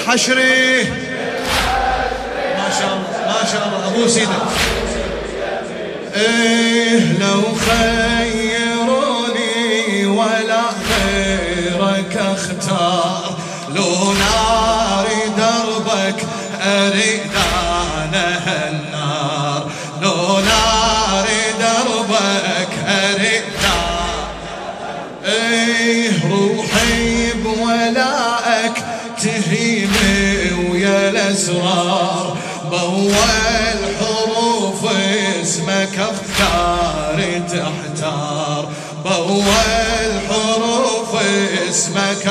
الحشر. ما شاء الله ما شاء الله. أبو سيدة. إيه لو خيروني ولا غيرك اختار. لو نار دربك أريد ويا الأسرار بول حروف اسمك افكاري تحتار. بول حروف اسمك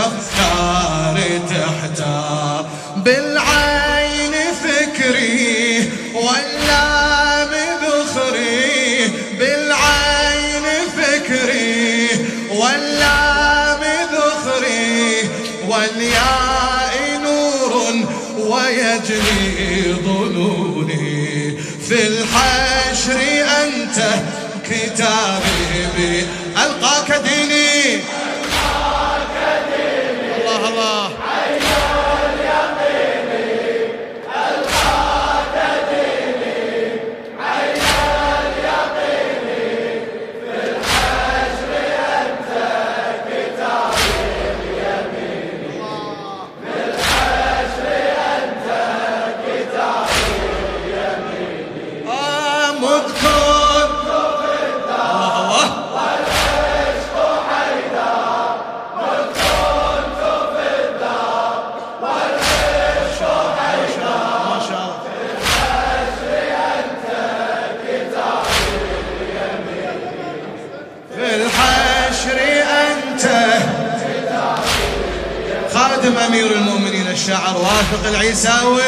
أمير المؤمنين الشاعر وافق العيساوي.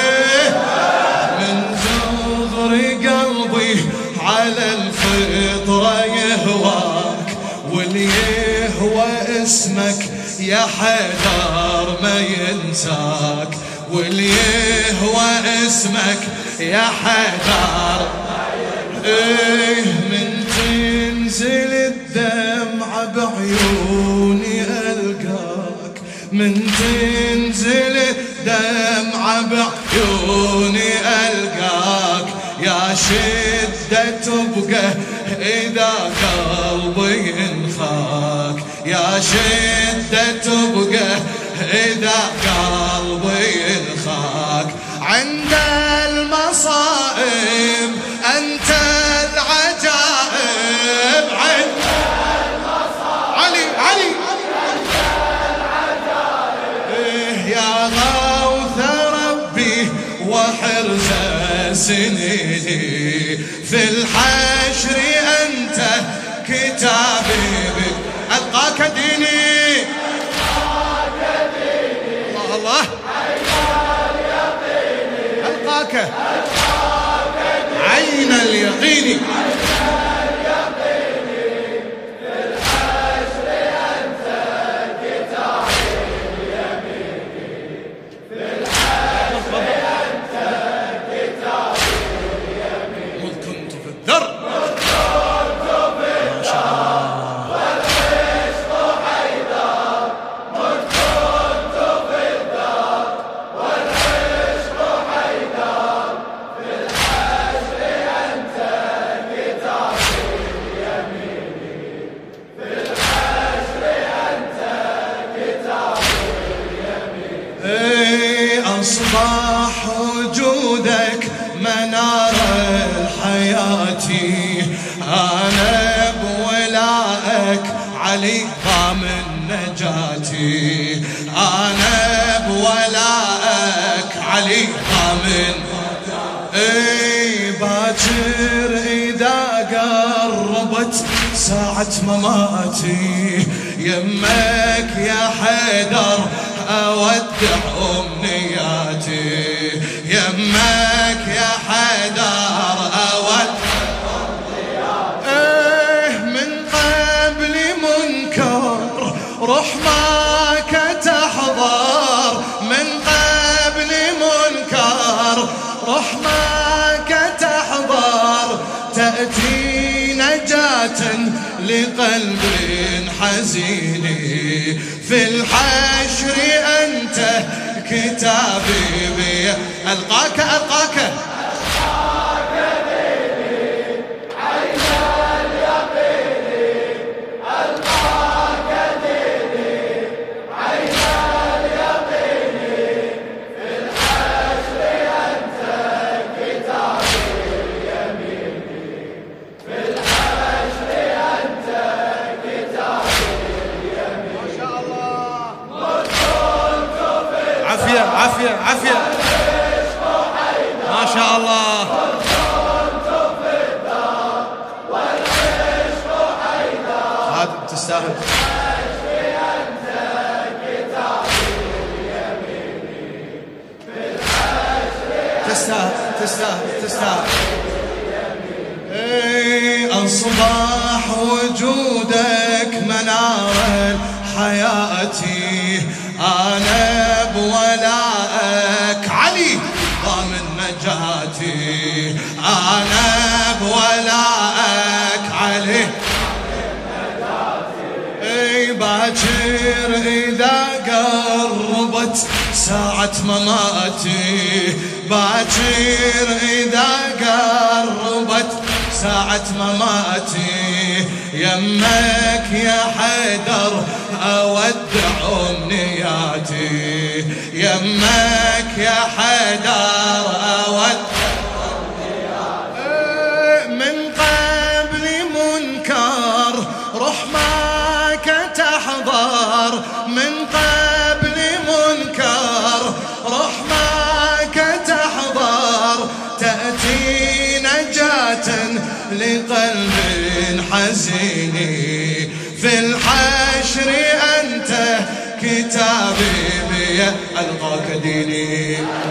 من زغر قلبي على الفطرة يهواك واللي يهوى اسمك يا حيدر ما ينساك. واللي يهوى اسمك يا حيدر إيه من تنزل الدمعة بعيوني من تنزل الدمعة بعيوني ألقاك. يا شدة تبقى إذا قلبي ينخاك. يا شدة تبقى إذا قلبي في الحشر أنت كتابي ألقاك ديني الله الله. ألقاك. عين اليقين. أنا بولائك علي ضامن إي باكر إذا قربت ساعة مماتي. يمك يا حيدر أودع امنياتي لقلب حزين. في الحشر أنت كتابي. بي ألقاك ألقاك. هذا تستاهل تستاهل تستاهل. اي وجودك منار حياتي أنا بولائك علي ضامن نجاتي أنا بولائك ساعة مماتي باكر إذا قربت. ساعة مماتي يمك يا حيدر أودع أمنياتي. يمك يا حيدر دينهم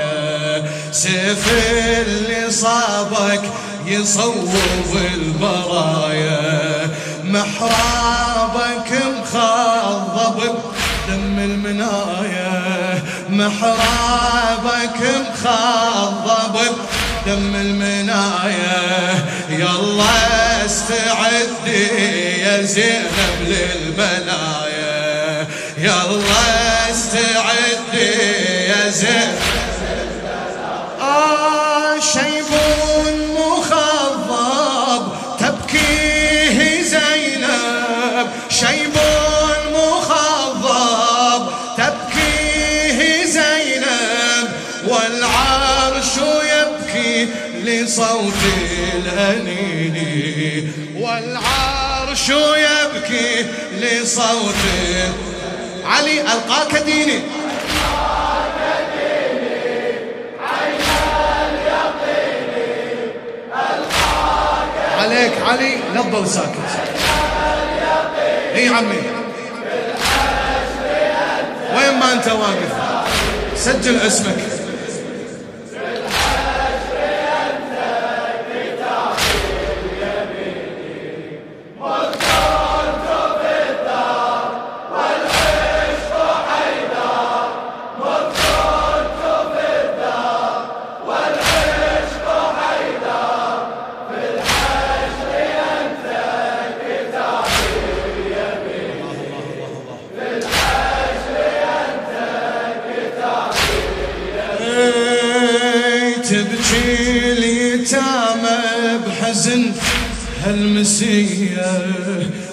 سيف اللي صابك يصوب البرايا محرابك مخضب دم المنايا محرابك مخضب دم المنايا. يلا استعدي يا زينب للبلايا يلا استعدي يا زين لصوت الأنين والعرش يبكي لصوت علي ألقاك ديني عليك علي لا تضل ساكت. إي عمي. وين ما أنت واقف سجل اسمك. تبكي اليتامى بحزن هالمسية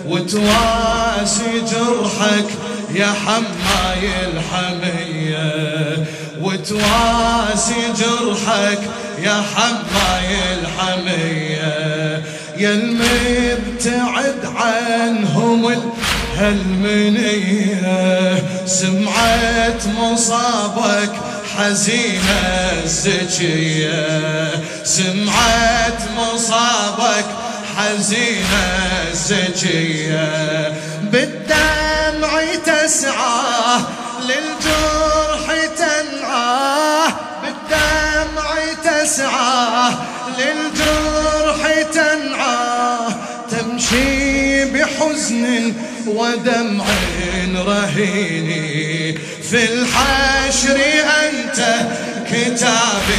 وتواسي جرحك يا حماي الحمية وتواسي جرحك يا حماي الحمية يا المبتعد عنهم الهلمنية. سمعت مصابك حزينة الزكية سمعت مصابك حزينة الزكية بالدمع تسعى للجرح تنعاه بالدمع تسعى للجرح تنعاه تمشي بحزن ودمع رهيني. في الحشر أنت كتابي